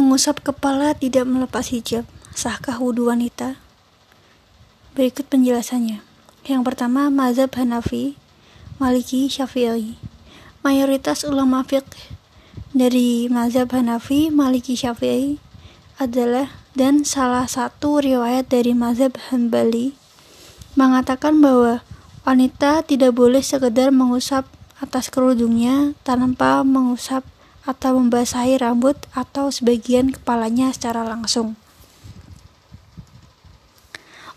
Mengusap kepala tidak melepas hijab. Sahkah wudhu wanita? Berikut penjelasannya. Yang pertama, mazhab Hanafi, Maliki, Syafi'i. Mayoritas ulama fiqh dari mazhab Hanafi, Maliki, Syafi'i adalah dan salah satu riwayat dari mazhab Hanbali mengatakan bahwa wanita tidak boleh sekedar mengusap atas kerudungnya tanpa mengusap atau membasahi rambut atau sebagian kepalanya secara langsung.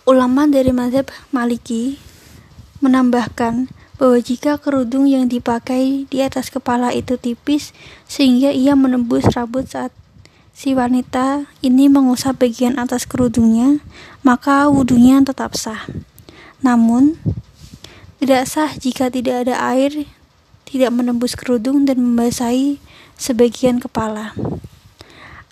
Ulama dari mazhab Maliki menambahkan bahwa jika kerudung yang dipakai di atas kepala itu tipis sehingga ia menembus rambut saat si wanita ini mengusap bagian atas kerudungnya, maka wudhunya tetap sah. Namun, tidak sah jika tidak ada air, tidak menembus kerudung dan membasahi sebagian kepala.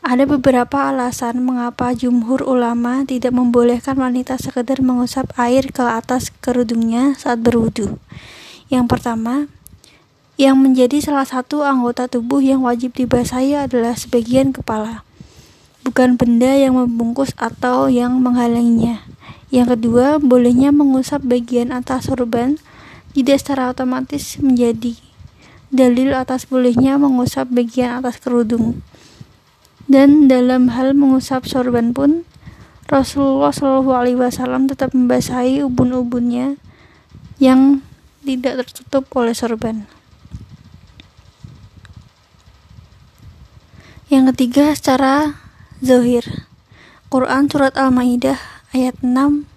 Ada beberapa alasan mengapa jumhur ulama tidak membolehkan wanita sekedar mengusap air ke atas kerudungnya saat berwudu. Yang pertama, yang menjadi salah satu anggota tubuh yang wajib dibasahi adalah sebagian kepala, bukan benda yang membungkus atau yang menghalanginya. Yang kedua, bolehnya mengusap bagian atas sorban tidak secara otomatis menjadi dalil atas bolehnya mengusap bagian atas kerudung. Dan dalam hal mengusap sorban pun, Rasulullah Shallallahu Alaihi Wasallam tetap membasahi ubun-ubunnya yang tidak tertutup oleh sorban. Yang ketiga secara zahir. Quran surat Al-Maidah ayat 6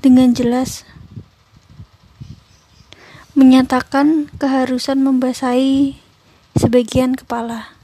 dengan jelas menyatakan keharusan membasahi sebagian kepala.